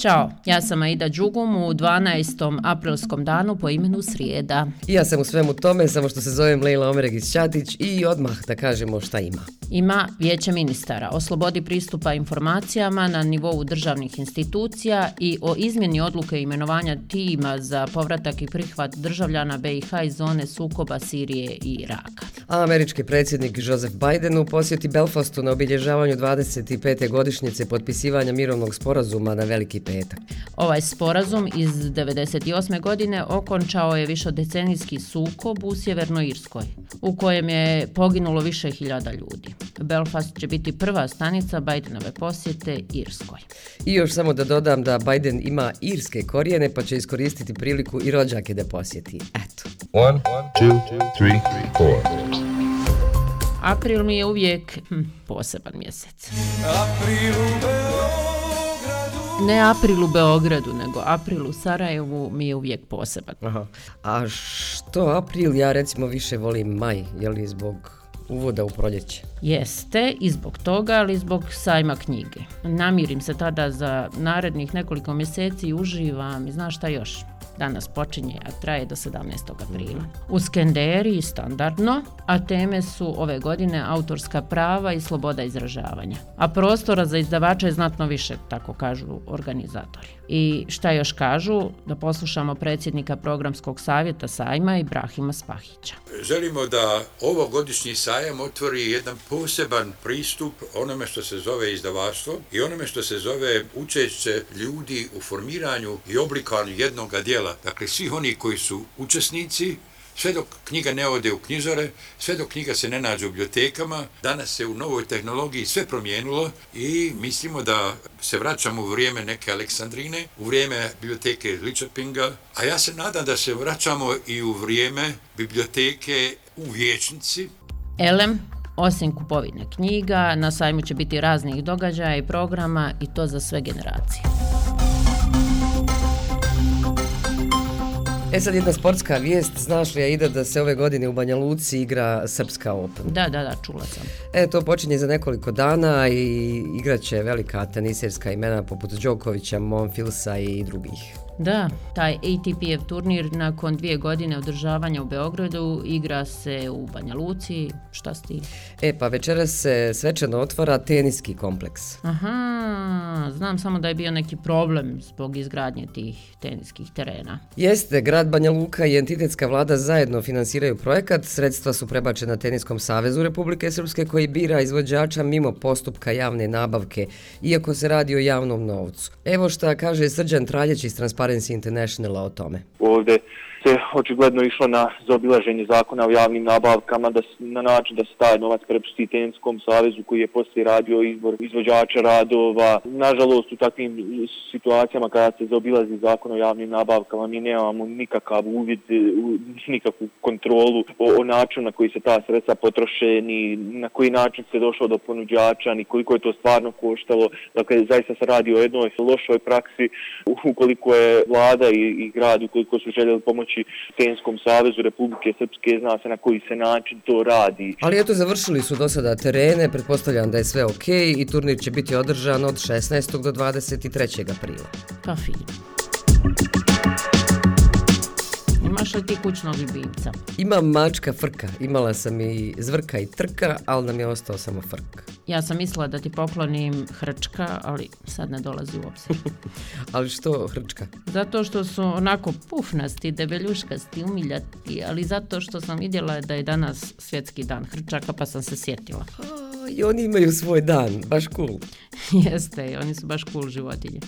Ćao, ja sam Aida Đugum u 12. aprilskom danu po imenu Srijeda. Ja sam u svemu tome, samo što se zovem Leila Omeregić Ćatić i odmah da kažemo šta ima. Ima vijeće ministara o slobodi pristupa informacijama na nivou državnih institucija i o izmjeni odluke imenovanja tima za povratak i prihvat državljana BiH iz zone sukoba Sirije i Iraka. A američki predsjednik Joseph Biden u posjeti Belfastu na obilježavanju 25. godišnjice potpisivanja mirovnog sporazuma na Veliki petak. Ovaj sporazum iz 98. godine okončao je višodecenijski sukob u Sjevernoj Irskoj, u kojem je poginulo više hiljada ljudi. Belfast će biti prva stanica Bidenove posjete Irskoj. I još samo da dodam da Biden ima irske korijene pa će iskoristiti priliku i rođake da posjeti. Eto. One, two, three, four. April mi je uvijek hm, poseban mjesec. April. Ne april u Beogradu, nego april u Sarajevu mi je uvijek poseban. Aha. A što april, ja recimo više volim maj, je li zbog uvoda u proljeće. Jeste, i zbog toga, ali zbog sajma knjige. Namirim se tada za narednih nekoliko mjeseci i uživam i znaš šta još? Danas počinje, a traje do 17. aprila. U Skenderiji standardno, a teme su ove godine autorska prava i sloboda izražavanja. A prostora za izdavača je znatno više, tako kažu organizatori. I šta još kažu? Da poslušamo predsjednika programskog savjeta sajma Ibrahima Spahića. Želimo da ovo godišnji sajam otvori jedan poseban pristup onome što se zove izdavaštvo i onome što se zove učešće ljudi u formiranju i oblikanju jednog dijela dijela, dakle svih oni koji su učesnici, sve dok knjiga ne ode u knjižare, sve dok knjiga se ne nađe u bibliotekama, danas se u novoj tehnologiji sve promijenilo i mislimo da se vraćamo u vrijeme neke Aleksandrine, u vrijeme biblioteke Ličepinga, a ja se nadam da se vraćamo i u vrijeme biblioteke u Vječnici. Elem, osim kupovine knjiga, na sajmu će biti raznih događaja i programa i to za sve generacije. E sad jedna sportska vijest, znaš li Aida da se ove godine u Banja Luci igra Srpska Open? Da, da, da, čula sam. E, to počinje za nekoliko dana i igraće velika teniserska imena poput Đokovića, Monfilsa i drugih. Da, taj ATP-ev turnir nakon dvije godine održavanja u Beogradu igra se u Banja Luci. Šta sti? E, pa večera se svečano otvara teniski kompleks. Aha, znam samo da je bio neki problem zbog izgradnje tih teniskih terena. Jeste, grad Banja Luka i entitetska vlada zajedno finansiraju projekat. Sredstva su prebačena Teniskom savezu Republike Srpske koji bira izvođača mimo postupka javne nabavke, iako se radi o javnom novcu. Evo šta kaže Srđan Traljeć iz Transparentnosti Transparency Internationala o tome. Ovde se očigledno išlo na zaobilaženje zakona o javnim nabavkama da na način da se taj novac prepusti Tenskom savezu koji je poslije radio izbor izvođača radova. Nažalost u takvim situacijama kada se zaobilazi zakon o javnim nabavkama mi nemamo nikakav uvid, nikakvu kontrolu o, o načinu na koji se ta sredstva potroše, ni na koji način se došlo do ponuđača, ni koliko je to stvarno koštalo. Dakle, zaista se radi o jednoj lošoj praksi ukoliko je vlada i, i grad, ukoliko su željeli pomoći pomoći Tenskom savezu Republike Srpske, zna se na koji se način to radi. Ali eto, završili su do sada terene, pretpostavljam da je sve ok i turnir će biti održan od 16. do 23. aprila. Pa fino. Imaš li ti kućnog ljubimca? Imam mačka frka. Imala sam i zvrka i trka, ali nam je ostao samo frk. Ja sam mislila da ti poklonim hrčka, ali sad ne dolazi u obzir. ali što hrčka? Zato što su onako pufnasti, debeljuškasti, umiljati, ali zato što sam vidjela da je danas svjetski dan hrčaka, pa sam se sjetila. I oni imaju svoj dan, baš cool. Jeste, oni su baš cool životinje.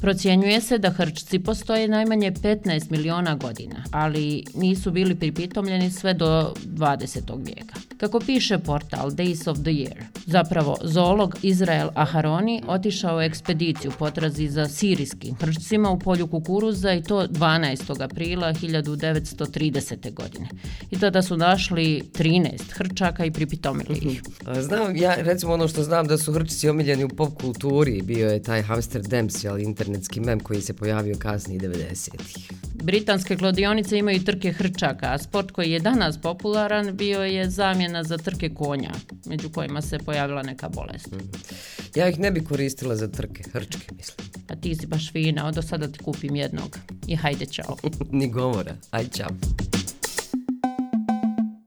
Procjenjuje se da hrčci postoje najmanje 15 miliona godina, ali nisu bili pripitomljeni sve do 20. vijeka. Kako piše portal Days of the Year, zapravo zoolog Izrael Aharoni otišao u ekspediciju potrazi za sirijskim hrčcima u polju kukuruza i to 12. aprila 1930. godine. I tada su našli 13 hrčaka i pripitomili ih. Znam, ja recimo ono što znam da su hrčici omiljeni u pop kulturi, bio je taj hamster Dempsey, ali internetski mem koji se pojavio kasnije 90-ih. Britanske kladionice imaju trke hrčaka, a sport koji je danas popularan bio je zamjena za trke konja, među kojima se pojavila neka bolest. Mm. Ja ih ne bi koristila za trke, hrčke mislim. Pa ti si baš fina, od sada ti kupim jednog. I hajde, čao. Ni govora. Aj, čao.